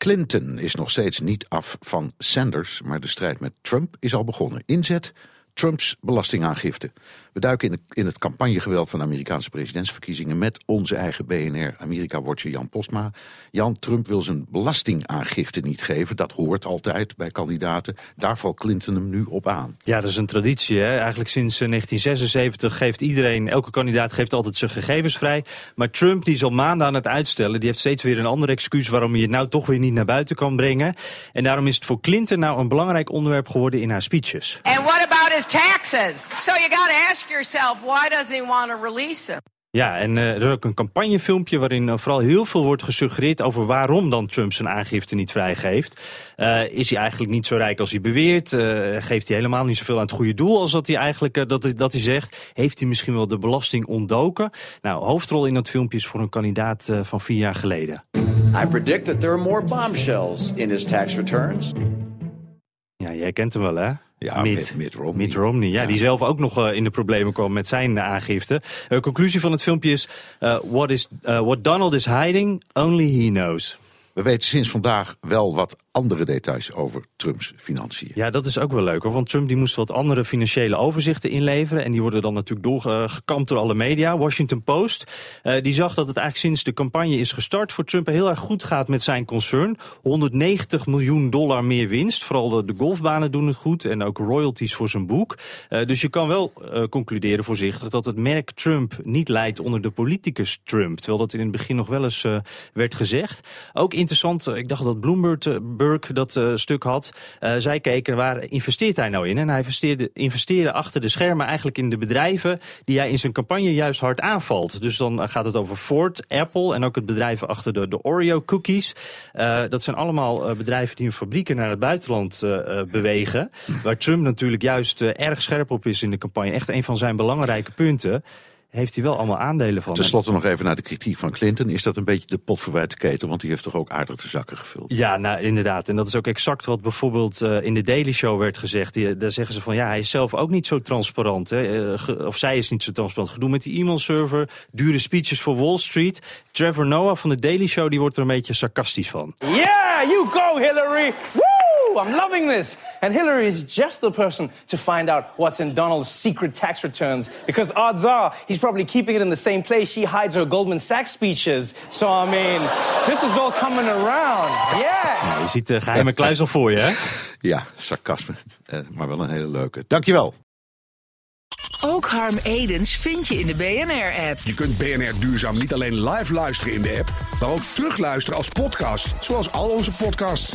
Clinton is nog steeds niet af van Sanders, maar de strijd met Trump is al begonnen. Inzet Trumps belastingaangifte. We duiken in, in het campagnegeweld van de Amerikaanse presidentsverkiezingen met onze eigen BNR Amerika-watcher Jan Postma. Jan, Trump wil zijn belastingaangifte niet geven. Dat hoort altijd bij kandidaten. Daar valt Clinton hem nu op aan. Ja, dat is een traditie. Hè? Eigenlijk sinds 1976 geeft iedereen, elke kandidaat geeft altijd zijn gegevens vrij. Maar Trump die is al maanden aan het uitstellen. Die heeft steeds weer een ander excuus waarom hij het nou toch weer niet naar buiten kan brengen. En daarom is het voor Clinton nou een belangrijk onderwerp geworden in haar speeches. His taxes? So you got to ask yourself, why doesn't he want to release them? Ja, en uh, er is ook een campagnefilmpje waarin uh, vooral heel veel wordt gesuggereerd over waarom dan Trump zijn aangifte niet vrijgeeft. Uh, is hij eigenlijk niet zo rijk als hij beweert? geeft hij helemaal niet zoveel aan het goede doel als dat hij eigenlijk dat, dat hij zegt? Heeft hij misschien wel de belasting ontdoken? Nou, hoofdrol in dat filmpje is voor een kandidaat van vier jaar geleden. I predict that there are more bombshells in his tax returns. Ja, jij kent hem wel, hè? Ja, Mitt, Mitt Romney. Mitt Romney, ja, ja, die zelf ook nog uh, in de problemen kwam met zijn uh, aangifte. De uh, conclusie van het filmpje is... what, is what Donald is hiding, only he knows. We weten sinds vandaag wel wat andere details over Trumps financiën. Ja, dat is ook wel leuk hoor. Want Trump die moest wat andere financiële overzichten inleveren. En die worden dan natuurlijk doorgekampt door alle media. Washington Post uh, die zag dat het eigenlijk sinds de campagne is gestart voor Trump heel erg goed gaat met zijn concern. 190 miljoen dollar meer winst. Vooral de, golfbanen doen het goed. En ook royalties voor zijn boek. Uh, dus je kan wel concluderen voorzichtig dat het merk Trump niet leidt onder de politicus Trump. Terwijl dat in het begin nog wel eens werd gezegd. Ook interessant, ik dacht dat Bloomberg Burke dat uh, stuk had. Uh, zij keken waar investeert hij nou in? En hij investeerde, investeerde achter de schermen eigenlijk in de bedrijven die hij in zijn campagne juist hard aanvalt. Dus dan gaat het over Ford, Apple en ook het bedrijf achter de, de Oreo cookies. Uh, dat zijn allemaal bedrijven die hun fabrieken naar het buitenland bewegen. Waar Trump natuurlijk juist erg scherp op is in de campagne. Echt een van zijn belangrijke punten heeft hij wel allemaal aandelen van. Ten slotte nog even naar de kritiek van Clinton. Is dat een beetje de pot verwijt keten? Want die heeft toch ook aardig de zakken gevuld? Ja, nou inderdaad. En dat is ook exact wat bijvoorbeeld uh, in de Daily Show werd gezegd. Die, daar zeggen ze van ja, hij is zelf ook niet zo transparant. Hè. Uh, of zij is niet zo transparant. Gedoe met die e-mailserver, dure speeches voor Wall Street. Trevor Noah van de Daily Show die wordt er een beetje sarcastisch van. Yeah, you go Hillary! Woo! I'm loving this! And Hillary is just the person to find out what's in Donald's secret tax returns. Because odds are he's probably keeping it in the same place she hides her Goldman Sachs speeches. So, I mean, this is all coming around. Yeah. Nou, je ziet de geheime kluis al voor je, hè? Ja, sarcasme. Uh, maar wel een hele leuke. Dankjewel. Ook Harm Edens vind je in de BNR-app. Je kunt BNR Duurzaam niet alleen live luisteren in de app, maar ook terugluisteren als podcast, zoals al onze podcasts.